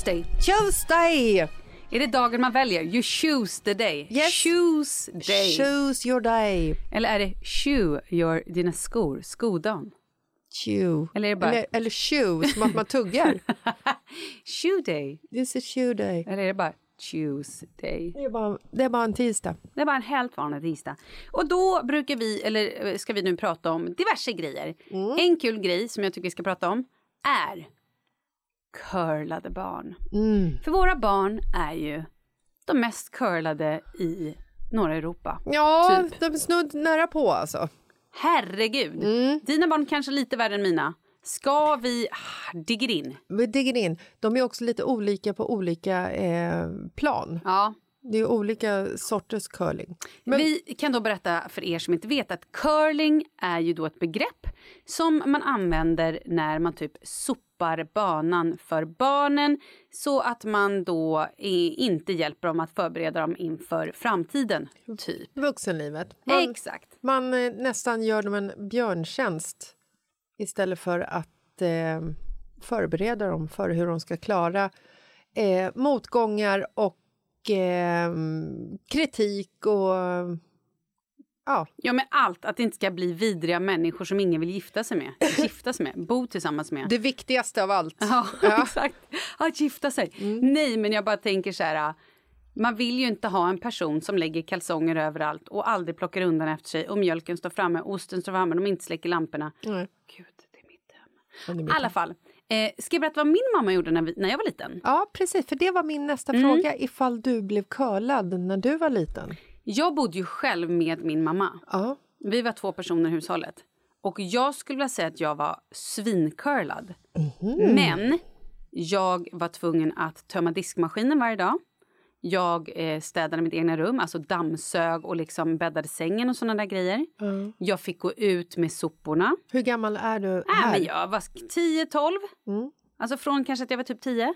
Tuesday. Tuesday! Är det dagen man väljer? You choose the day. Yes. Choose day. Choose your day. Eller är det shoe your, dina skor, skodagen? Chew. Eller är det bara- eller, eller chew, som att man tuggar. Shoe day. This is chew day. Eller är det bara choose day? Det är bara, det är bara en tisdag. Det är bara en helt vanlig tisdag. Och då brukar vi, eller eh, ska vi nu prata om diverse grejer. En kul grej som jag tycker vi ska prata om är curlade barn. För våra barn är ju de mest curlade i norra Europa. Ja, Typ. de är snudd nära på alltså. Herregud! Dina barn kanske lite värre än mina. Ska vi ah, digga in? Vi digger in. De är också lite olika på olika eh, plan. Ja. Det är olika sorters curling. Men, Vi kan då berätta för er som inte vet att curling är ju då ett begrepp som man använder när man typ sopar banan för barnen så att man då inte hjälper dem att förbereda dem inför framtiden, typ. vuxenlivet. Man, Exakt. man eh, nästan gör dem en björntjänst istället för att eh, förbereda dem för hur de ska klara eh, motgångar och eh, kritik och Ja. Ja, med allt. Att det inte ska bli vidriga människor som ingen vill gifta sig med. Gifta sig med, bo tillsammans med. Det viktigaste av allt. Ja, Ja. exakt. Att gifta sig. Nej, men jag bara tänker så här. Man vill ju inte ha en person som lägger kalsonger överallt och aldrig plockar undan efter sig och mjölken står framme, osten står framme, de inte släcker lamporna. Nej. Gud, det är mitt hem. I alla fall. Eh, ska jag berätta vad min mamma gjorde när, vi, när jag var liten? Ja, precis. För det var min nästa Mm. fråga. Ifall du blev curlad när du var liten. Jag bodde ju själv med min mamma. Ja. Vi var två personer i hushållet. Och jag skulle vilja säga att jag var svincurlad. Men jag var tvungen att tömma diskmaskinen varje dag. Jag eh, städade mitt egna rum, alltså dammsög och liksom bäddade sängen och såna där grejer. Jag fick gå ut med soporna. Hur gammal är du Äh, här? men jag var 10-12. Alltså från kanske att jag var typ 10.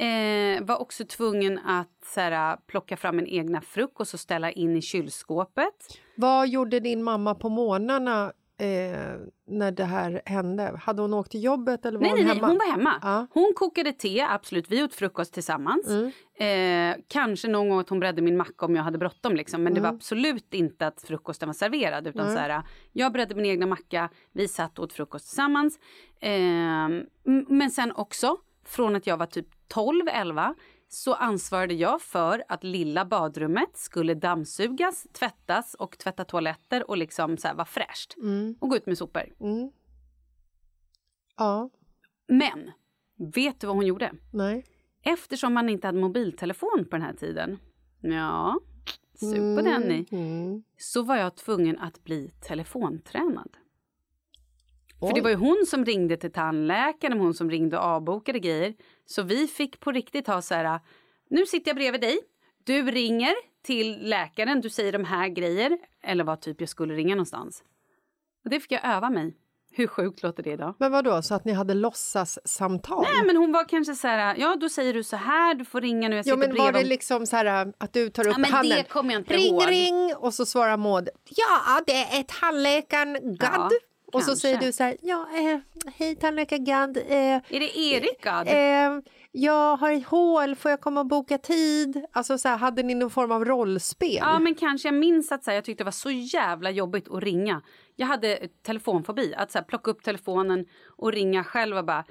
Eh, var också tvungen att så här, plocka fram min egna frukost och ställa in i kylskåpet. Vad gjorde din mamma på morgnarna eh, när det här hände? Hade hon åkt till jobbet eller var Nej, hon nej, nej, hemma? hon var hemma. Ja. Hon kokade te, absolut. Vi åt frukost tillsammans. Eh, kanske någon gång att hon bredde min macka om jag hade bråttom. Liksom. Men det var absolut inte att frukosten var serverad. Utan så här, jag bredde min egna macka, vi satt och åt frukost tillsammans. Eh, men sen också, från att jag var typ 12-11 så ansvarade jag för att lilla badrummet skulle dammsugas, tvättas och tvätta toaletter och liksom så vara fräscht. Och gå ut med sopor. Ja, Men, vet du vad hon gjorde? nej. Eftersom man inte hade mobiltelefon på den här tiden, ja, sug på den ni, Mm. så var jag tvungen att bli telefontränad. För det var ju hon som ringde till tandläkaren, hon som ringde och avbokade grejer. Så vi fick på riktigt ha så här, nu sitter jag bredvid dig, du ringer till läkaren, du säger de här grejer, eller vad typ jag skulle ringa någonstans. Och det fick jag öva mig. Hur sjukt låter det idag? Men vad då så att ni hade låtsassamtal? Nej men hon var kanske så här, ja då säger du så här, du får ringa nu, jag Jo, sitter men var det liksom så här att du tar upp Ja, men det handen? kommer jag inte ring, ihåg. ring! Och så svarar Maud, ja det är tandläkaren Gadd. Ja, och så säger du så här, ja eh, hej tandläkare Gadd. Eh, Är det Erik Gadd? eh, jag har ett hål, får jag komma och boka tid? Alltså så här, hade ni någon form av rollspel? Ja men kanske jag minns att så här, jag tyckte det var så jävla jobbigt att ringa. Jag hade eh, telefonfobi, att så här, plocka upp telefonen och ringa själv och bara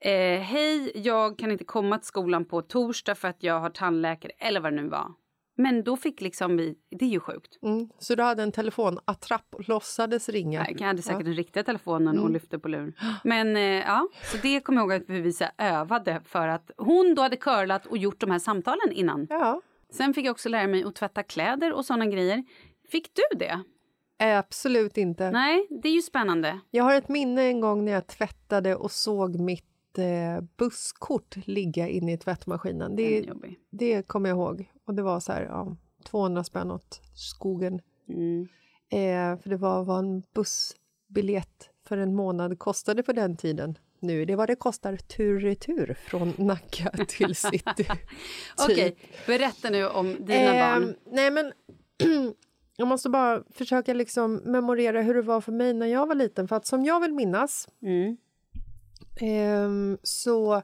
eh, Hej, jag kan inte komma till skolan på torsdag för att jag har tandläkare eller vad det nu var. Men då fick liksom vi, det är ju sjukt. Mm, så du hade en telefonattrapp och låtsades ringa? Jag hade säkert den riktiga telefonen och lyfte på luren. Men eh, ja, så det kommer jag ihåg att vi så övade för att hon då hade curlat och gjort de här samtalen innan. Ja, Sen fick jag också lära mig att tvätta kläder och sådana grejer. Fick du det? absolut inte. Nej, det är ju spännande. Jag har ett minne en gång när jag tvättade och såg mitt eh, busskort ligga inne i tvättmaskinen. Det, det kommer jag ihåg. Och det var så här, ja, 200 spänn åt skogen. Mm. Eh, för det var vad en bussbiljett för en månad kostade på den tiden. Nu är det vad det kostar tur retur från Nacka till city. Okej, berätta nu om dina Ehm, barn. Nej, men jag måste bara försöka liksom memorera hur det var för mig när jag var liten. För att som jag vill minnas Mm. ehm, så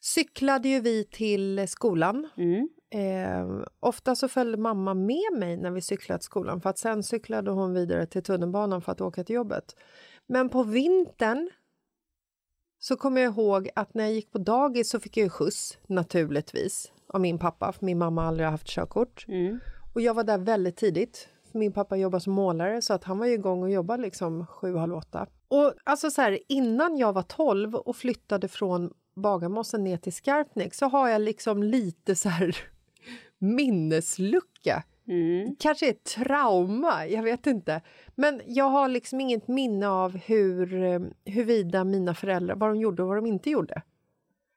cyklade ju vi till skolan. Mm. Ehm, ofta så följde mamma med mig när vi cyklade till skolan för att sen cyklade hon vidare till tunnelbanan för att åka till jobbet. Men på vintern så kommer jag ihåg att när jag gick på dagis så fick jag ju skjuts, naturligtvis, av min pappa, för min mamma har aldrig haft körkort. Mm. Och jag var där väldigt tidigt. För min pappa jobbar som målare så att han var ju igång och jobbade liksom sju, halv åtta. Och alltså så här, innan jag var 12 och flyttade från Bagarmossen ner till Skarpnäck så har jag liksom lite så här minneslucka. Mm. Kanske ett trauma, jag vet inte. Men jag har liksom inget minne av hur, eh, huruvida mina föräldrar, vad de gjorde och vad de inte gjorde.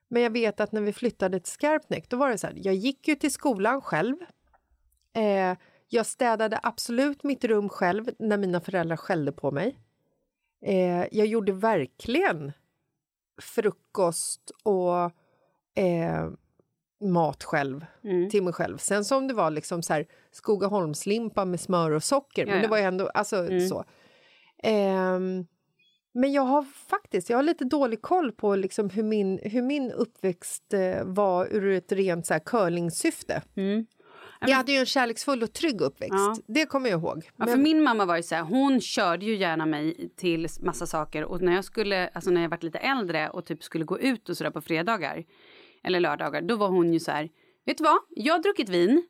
Men jag vet att när vi flyttade till Skarpnäck, då var det så här, jag gick ju till skolan själv. Eh, jag städade absolut mitt rum själv när mina föräldrar skällde på mig. Eh, jag gjorde verkligen frukost och eh, mat själv Mm. till mig själv. Sen som det var liksom så här Skogaholmslimpa med smör och socker, men det var ju ändå alltså Mm. så. Ehm, men jag har faktiskt jag har lite dålig koll på liksom hur, min, hur min uppväxt eh, var ur ett rent så här curlingsyfte. Mm. Jag hade ju en kärleksfull och trygg uppväxt. Ja. Det kommer jag ihåg. Ja, för min mamma var ju så här, hon körde ju gärna mig till massa saker och när jag skulle, alltså när jag var lite äldre och typ skulle gå ut och sådär på fredagar eller lördagar, då var hon ju så här, vet du vad, jag har druckit vin,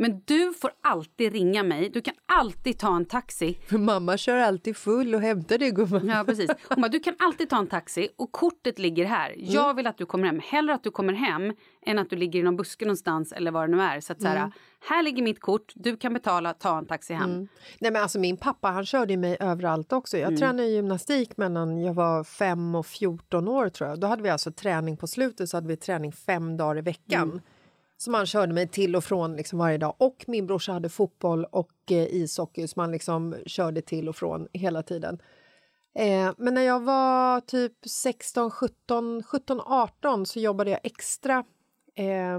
men du får alltid ringa mig. Du kan alltid ta en taxi. För mamma kör alltid full och hämtar dig gumman. Ja precis. Hon bara, du kan alltid ta en taxi och kortet ligger här. Mm. Jag vill att du kommer hem. Hellre att du kommer hem än att du ligger i någon buske någonstans eller vad det nu är. Så att så här, mm. här ligger mitt kort, du kan betala, ta en taxi hem. Mm. Nej men alltså min pappa han körde mig överallt också. Jag mm. tränade gymnastik mellan jag var 5 och 14 år tror jag. Då hade vi alltså träning på slutet så hade vi träning fem dagar i veckan. Som han körde mig till och från liksom varje dag. Och min brorsa hade fotboll och eh, ishockey som han liksom körde till och från hela tiden. Eh, men när jag var typ 16, 17, 17, 18 så jobbade jag extra. Eh,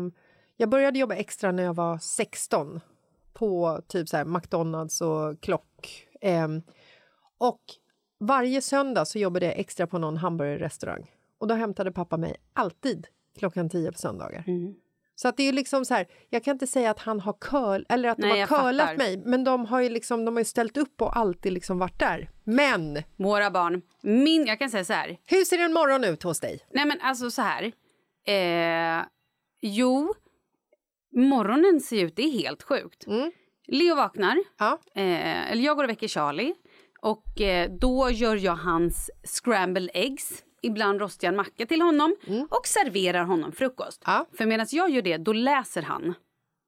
jag började jobba extra när jag var 16 på typ så här McDonalds och Klock. Eh, och varje söndag så jobbade jag extra på någon hamburgerrestaurang. Och då hämtade pappa mig alltid klockan 10 på söndagar. Mm. Så att det är liksom så här, jag kan inte säga att han har curl, eller att Nej, de har curlat mig, men de har ju liksom, de har ställt upp och alltid liksom varit där. Men! Våra barn. Min, jag kan säga så här. Hur ser en morgon ut hos dig? Nej men alltså så här. Eh, jo, morgonen ser ut, det är helt sjukt. Mm. Leo vaknar, ja. eh, eller jag går och väcker Charlie. Och eh, då gör jag hans scrambled eggs ibland en macka till honom mm. och serverar honom frukost. Ja. För medan jag gör det, då läser han.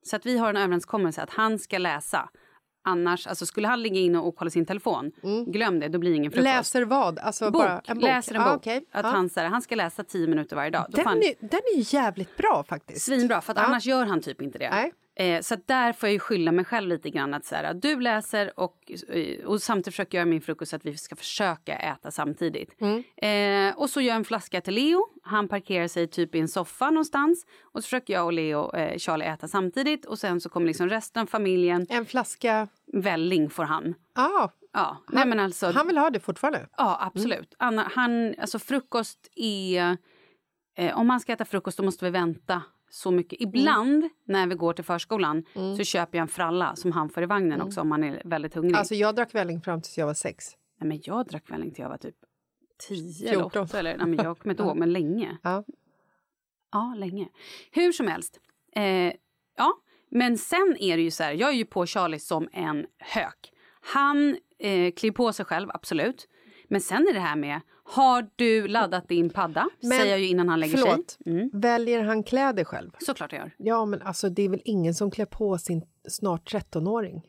Så att vi har en överenskommelse att han ska läsa. Annars, alltså skulle han ligga inne och kolla sin telefon, mm. glöm det, då blir det ingen frukost. Läser vad? Alltså bok. Bara en bok. Läser en ah, bok. Okay. Att ah. han, så här, han ska läsa tio minuter varje dag. Den, fan... är, den är jävligt bra faktiskt. Svinbra, för ah. annars gör han typ inte det. Nej. Eh, så där får jag ju skylla mig själv lite grann. Att så här, du läser och, eh, och samtidigt försöker jag göra min frukost så att vi ska försöka äta samtidigt. Mm. Eh, och så gör jag en flaska till Leo. Han parkerar sig typ i en soffa någonstans. Och så försöker jag och Leo, eh, Charlie äta samtidigt. Och sen så kommer liksom resten av familjen. En flaska? Välling får han. Ah. Ja, han, men alltså, han vill ha det fortfarande? Ja, absolut. Mm. Anna, han, alltså frukost är... Eh, om man ska äta frukost då måste vi vänta så mycket. Ibland mm. när vi går till förskolan mm. så köper jag en fralla som han får i vagnen mm. också om man är väldigt hungrig. Alltså jag drack välling fram tills jag var sex. Nej, men jag drack välling till jag var typ tio eller åtta. Eller, nej, men jag kommer inte ihåg, men länge. Ja. ja, länge. Hur som helst. Eh, ja, men sen är det ju så här, jag är ju på Charlie som en hök. Han eh, kliver på sig själv, absolut. Men sen är det här med, har du laddat din padda? Men, säger jag ju innan han lägger förlåt, sig. Mm. Väljer han kläder själv? Såklart jag gör. Ja, men alltså det är väl ingen som klär på sin snart 13-åring?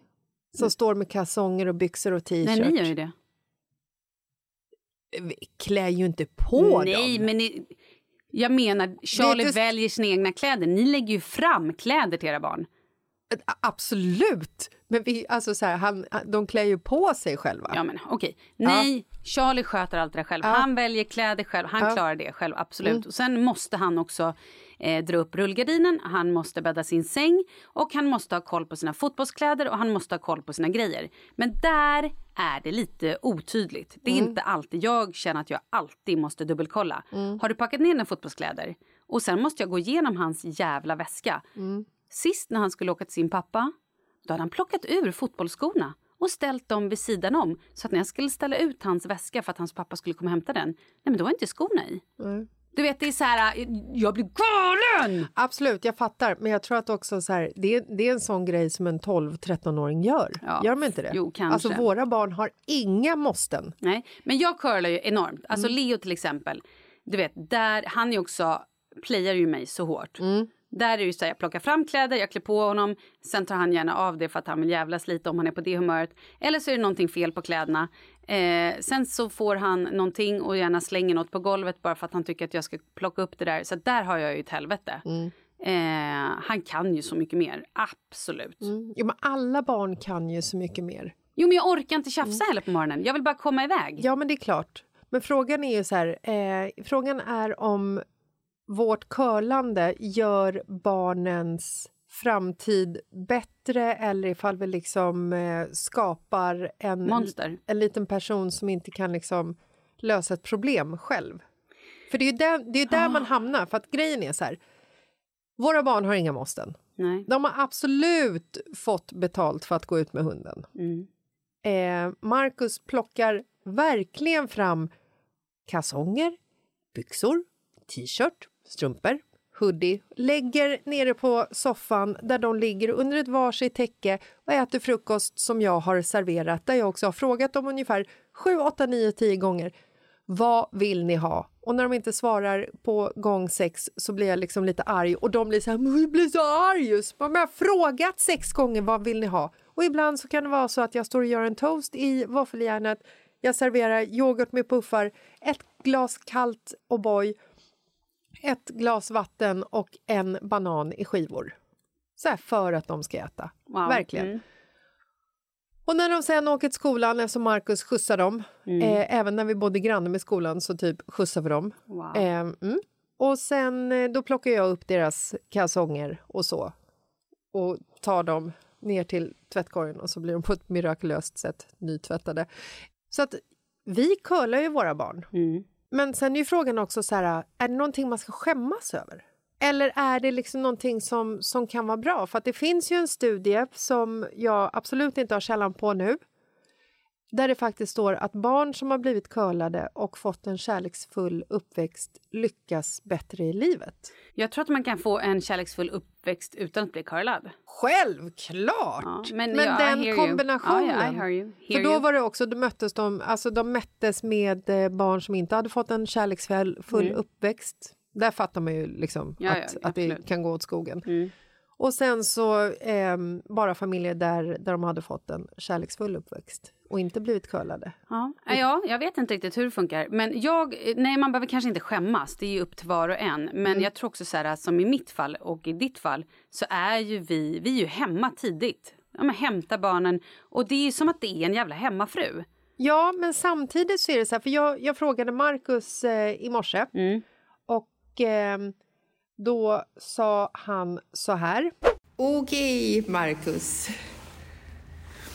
Som mm. står med kalsonger och byxor och t-shirt. Nej, ni gör ju det. Klär ju inte på Nej, dem. Nej, men ni, jag menar, Charlie inte... väljer sina egna kläder. Ni lägger ju fram kläder till era barn. Absolut! Men vi, alltså så här, han, de klär ju på sig själva. Ja, men okej. Nej, ja. Charlie sköter allt det där själv. Ja. Han väljer kläder själv. Han ja. klarar det själv, absolut. Mm. Och sen måste han också eh, dra upp rullgardinen, han måste bädda sin säng och han måste ha koll på sina fotbollskläder och han måste ha koll på sina grejer. Men där är det lite otydligt. Det är mm. inte alltid. Jag känner att jag alltid måste dubbelkolla. Mm. Har du packat ner dina fotbollskläder? Och sen måste jag gå igenom hans jävla väska. Mm. Sist när han skulle åka till sin pappa, då hade han plockat ur fotbollsskorna och ställt dem vid sidan om. Så att när jag skulle ställa ut hans väska för att hans pappa skulle komma och hämta den, nej men då var inte skorna i. Mm. Du vet, det är så här, jag blir galen! Absolut, jag fattar. Men jag tror att också så här, det, är, det är en sån grej som en 12-13-åring gör. Ja. Gör de inte det? Jo, kanske. Alltså våra barn har inga måsten. Nej, men jag curlar ju enormt. Alltså mm. Leo till exempel, du vet, där, han är också, playar ju mig så hårt. Mm. Där är det så här, jag plockar fram kläder, jag klär på honom, sen tar han gärna av det för att han vill jävlas lite om han är på det humöret. Eller så är det någonting fel på kläderna. Eh, sen så får han någonting och gärna slänger något på golvet bara för att han tycker att jag ska plocka upp det där. Så där har jag ju ett helvete. Mm. Eh, han kan ju så mycket mer, absolut. Mm. Jo, men alla barn kan ju så mycket mer. Jo, men jag orkar inte tjafsa mm. heller på morgonen. Jag vill bara komma iväg. Ja, men det är klart. Men frågan är ju så här, eh, frågan är om vårt curlande gör barnens framtid bättre eller ifall vi liksom eh, skapar en, Monster. en liten person som inte kan liksom lösa ett problem själv. För det är ju där, det är där ah. man hamnar, för att grejen är så här. Våra barn har inga måsten. Nej. De har absolut fått betalt för att gå ut med hunden. Mm. Eh, Marcus plockar verkligen fram kalsonger, byxor, t-shirt, strumpor, hoodie, lägger nere på soffan där de ligger under ett varsitt täcke och äter frukost som jag har serverat där jag också har frågat dem ungefär 7, 8, 9, 10 gånger vad vill ni ha? Och när de inte svarar på gång sex så blir jag liksom lite arg och de blir så här, jag blir så arg just. Men jag har frågat sex gånger vad vill ni ha? Och ibland så kan det vara så att jag står och gör en toast i våffeljärnet, jag serverar yoghurt med puffar, ett glas kallt O'boy, ett glas vatten och en banan i skivor. Så här för att de ska äta. Wow. Verkligen. Mm. Och när de sen åker till skolan, eftersom Marcus skjutsar dem, Mm. eh, även när vi bodde granne med skolan så typ skjutsar vi dem. Wow. Eh, mm. Och sen eh, då plockar jag upp deras kalsonger och så och tar dem ner till tvättkorgen och så blir de på ett mirakulöst sätt nytvättade. Så att vi curlar ju våra barn. Mm. Men sen är ju frågan också så här, är det någonting man ska skämmas över? Eller är det liksom någonting som, som kan vara bra? För att det finns ju en studie som jag absolut inte har källan på nu där det faktiskt står att barn som har blivit curlade och fått en kärleksfull uppväxt lyckas bättre i livet. Jag tror att man kan få en kärleksfull uppväxt utan att bli curlad. Självklart! Ja, men ja, I hear den kombinationen. Ja, ja, hear you. Hear För då var det också, då möttes de, alltså de mättes med eh, barn som inte hade fått en kärleksfull full Mm. uppväxt. Där fattar man ju liksom Ja, ja, att, att det kan gå åt skogen. Mm. Och sen så ehm, bara familjer där, där de hade fått en kärleksfull uppväxt och inte blivit curlade. Ja. ja, jag vet inte riktigt hur det funkar. Men jag, nej, man behöver kanske inte skämmas. Det är ju upp till var och en. Men Mm. jag tror också så här, som i mitt fall och i ditt fall så är ju vi, vi är ju hemma tidigt. Ja, men hämtar barnen och det är ju som att det är en jävla hemmafru. Ja, men samtidigt så är det så här, för jag, jag frågade Markus eh, i morse Mm. och ehm, då sa han så här. Okej, Markus.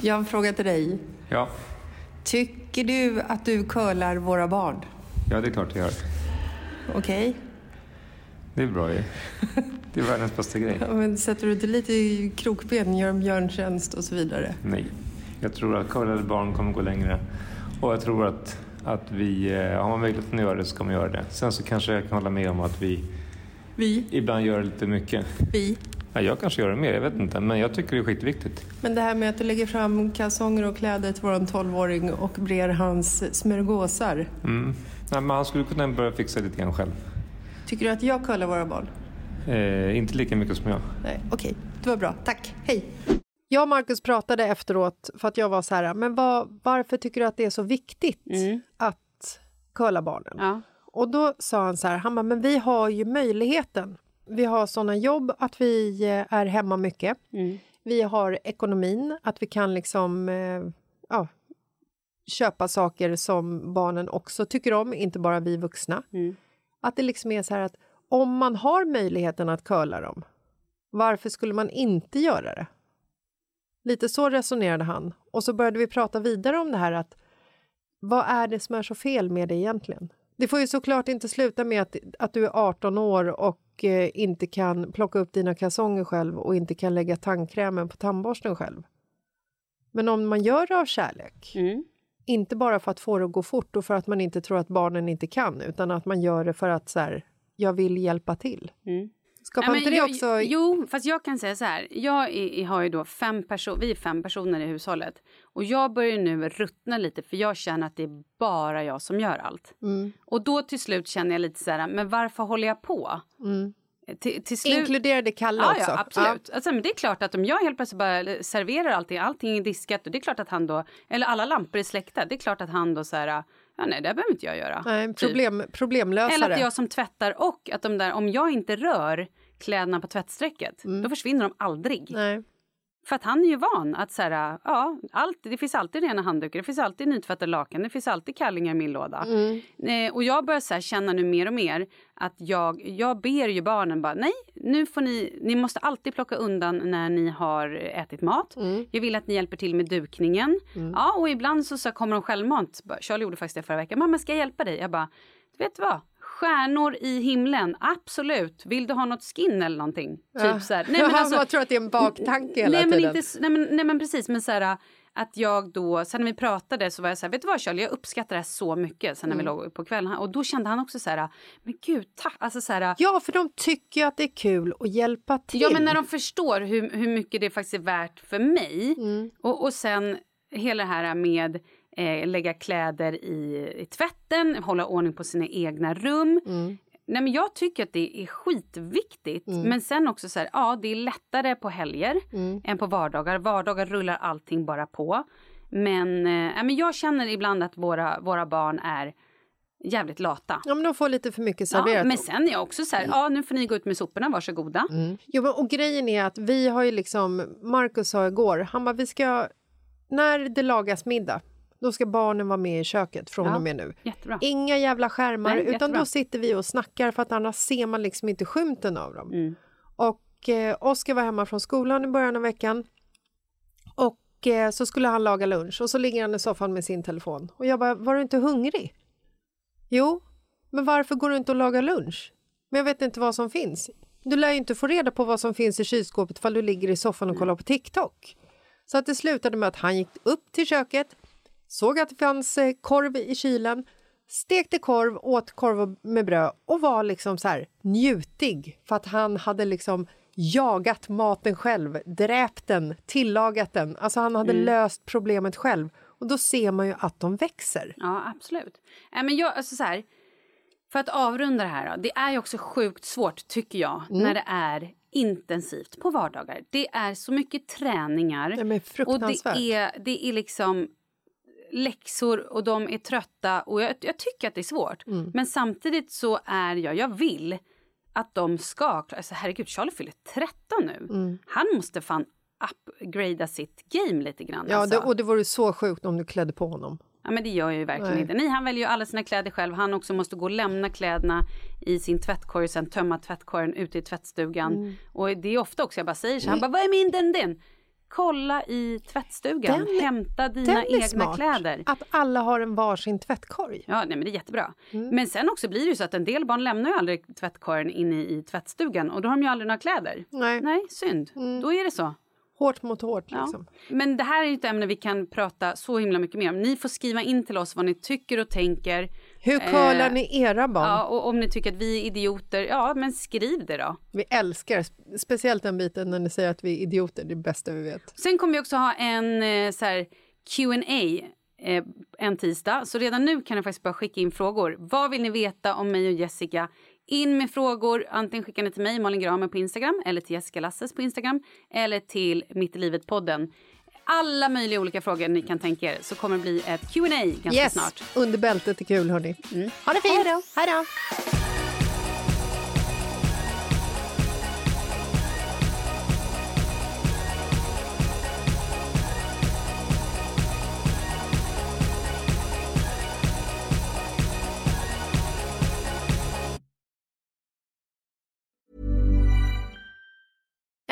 Jag har en fråga till dig. Ja, Tycker du att du curlar våra barn? ja det är klart jag gör. Okej. Det är bra ju. Det är världens bästa grej. Ja, men sätter du inte lite i krokben, gör en björntjänst och så vidare? Nej, jag tror att curlade barn kommer gå längre. Och jag tror att, att vi, eh, har man möjligheten att göra det så ska man göra det. Sen så kanske jag kan hålla med om att vi Vi, ibland gör lite mycket. vi. Ja, jag kanske gör det mer, jag vet inte. Men jag tycker det är skitviktigt. Men det här med att du lägger fram kalsonger och kläder till våran 12-åring och brer hans smörgåsar. Mm. Nej, men han skulle kunna börja fixa lite grann själv. Tycker du att jag curlar våra barn? Eh, inte lika mycket som jag. Nej, okej. Det var bra. Tack. Hej. Jag och Marcus pratade efteråt för att jag var så här, men vad, varför tycker du att det är så viktigt Mm. att curla barnen? Ja. Och då sa han så här, han bara, men vi har ju möjligheten. Vi har såna jobb att vi eh, är hemma mycket. Mm. Vi har ekonomin, att vi kan liksom eh, ja, köpa saker som barnen också tycker om, inte bara vi vuxna. Mm. Att det liksom är så här att om man har möjligheten att curla dem, varför skulle man inte göra det? Lite så resonerade han. Och så började vi prata vidare om det här att vad är det som är så fel med det egentligen? Det får ju såklart inte sluta med att, att du är 18 år och eh, inte kan plocka upp dina kalsonger själv och inte kan lägga tandkrämen på tandborsten själv. Men om man gör det av kärlek, Mm. inte bara för att få det att gå fort och för att man inte tror att barnen inte kan, utan att man gör det för att så här, jag vill hjälpa till. Mm. Skapar men inte det jag- också... Jo, fast jag kan säga så här. Jag är, har ju då fem personer, vi är fem personer i hushållet. Och jag börjar nu ruttna lite för jag känner att det är bara jag som gör allt. Mm, Och då till slut känner jag lite så här, men varför håller jag på? mm. Till, till slut... Inkluderade Kalle Ja, också. ja, absolut. Alltså, men det är klart att om jag helt plötsligt bara serverar allting, allting är diskat och det är klart att han då, eller alla lampor är släckta, det är klart att han då så här, ja nej det behöver inte jag göra. Nej, Typ. problem, problemlösare. Eller att jag som tvättar och att de där, om jag inte rör kläderna på tvättsträcket, då försvinner de aldrig. Mm. Nej. För att han är ju van att så här, ja, allt, det finns alltid rena handdukar, det finns alltid nytvättade lakan, det finns alltid kallingar i min låda. Mm. Eh, och jag börjar så här känna nu mer och mer att jag, jag ber ju barnen bara, nej, nu får ni, ni måste alltid plocka undan när ni har ätit mat. Mm. Jag vill att ni hjälper till med dukningen. Ja, och ibland så, så kommer de självmant. Charlie gjorde faktiskt det förra veckan. Mamma, ska jag hjälpa dig? Jag bara, du vet vad? Stjärnor i himlen, absolut. Vill du ha något skin eller någonting? Ja. Typ så här. Nej, men alltså, jag tror att det är en baktanke hela nej, men tiden. inte, nej, men, nej men precis, men så här, att jag då, sen när vi pratade så var jag så här, vet du vad Charlie, jag uppskattar det här så mycket sen när vi Mm. låg på kvällen och då kände han också så här, men gud tack, alltså så här, Ja, för de tycker ju att det är kul att hjälpa till. Ja, men när de förstår hur, hur mycket det faktiskt är värt för mig. Mm. Och, och sen hela det här med eh, lägga kläder i, i tvätten, hålla ordning på sina egna rum. Mm. Nej, men jag tycker att det är skitviktigt. Men sen också så här, ja, det är lättare på helger Mm. än på vardagar. Vardagar rullar allting bara på. Men, eh, men jag känner ibland att våra, våra barn är jävligt lata. Ja, men de får lite för mycket serverat. Ja, men sen är jag också så här, ja nu får ni gå ut med soporna, varsågoda. Jo, men, och grejen är att vi har ju liksom, Markus sa igår, han bara, vi ska, när det lagas middag, då ska barnen vara med i köket från Ja. och med nu. Jättebra. Inga jävla skärmar, Nej, utan jättebra. då sitter vi och snackar för att annars ser man liksom inte skymten av dem. Mm. Och eh, Oskar var hemma från skolan i början av veckan och eh, så skulle han laga lunch och så ligger han i soffan med sin telefon. Och jag bara, var du inte hungrig? Jo, men varför går du inte och lagar lunch? Men jag vet inte vad som finns. Du lär ju inte få reda på vad som finns i kylskåpet ifall du ligger i soffan och kollar på TikTok. Så att det slutade med att han gick upp till köket, såg att det fanns eh, korv i kylen, stekte korv, åt korv med bröd och var liksom så här njutig för att han hade liksom jagat maten själv, dräpt den, tillagat den. Alltså han hade löst problemet själv. Och då ser man ju att de växer. Ja, absolut. Nej, men jag, alltså så här, för att avrunda det här, då, det är ju också sjukt svårt tycker jag Mm. när det är intensivt på vardagar. Det är så mycket träningar men och det är, det är liksom läxor och de är trötta och jag, jag tycker att det är svårt. Mm. Men samtidigt så är jag, jag vill att de ska, alltså herregud Charlie fyller 13 nu. Mm. Han måste fan upgrada sitt game lite grann. Ja, alltså. det, och det vore så sjukt om du klädde på honom. Ja, men det gör jag ju verkligen Nej. inte. Nej, han väljer ju alla sina kläder själv. Han också måste gå och lämna kläderna i sin tvättkorg och sen tömma tvättkorgen ute i tvättstugan. Mm. Och det är ofta också jag bara säger så han bara, vad är min den din? Kolla i tvättstugan, Den- hämta dina egna smart. kläder. Att alla har en varsin tvättkorg. Ja, nej, men det är jättebra. Mm. Men sen också blir det ju så att en del barn lämnar ju aldrig tvättkorgen inne i tvättstugan och då har de ju aldrig några kläder. Nej. Nej, synd. Då är det så. Hårt mot hårt Ja. liksom. Men det här är ju ett ämne vi kan prata så himla mycket mer om. Ni får skriva in till oss vad ni tycker och tänker. Hur curlar Eh, ni era barn? Ja, och om ni tycker att vi är idioter, ja men skriv det då. Vi älskar spe- speciellt den biten när ni säger att vi är idioter, det är det bästa vi vet. Sen kommer vi också ha en eh, så här Q&A eh, en tisdag. Så redan nu kan ni faktiskt börja skicka in frågor. Vad vill ni veta om mig och Jessica? In med frågor. Antingen skickar ni till mig, Malin Gramer på Instagram eller till Jessica Lasses på Instagram eller till Mitt i livet-podden. Alla möjliga olika frågor ni kan tänka er så kommer det bli ett Q&A ganska yes, snart. under bältet är kul hörni. Ha det fint! Hej då.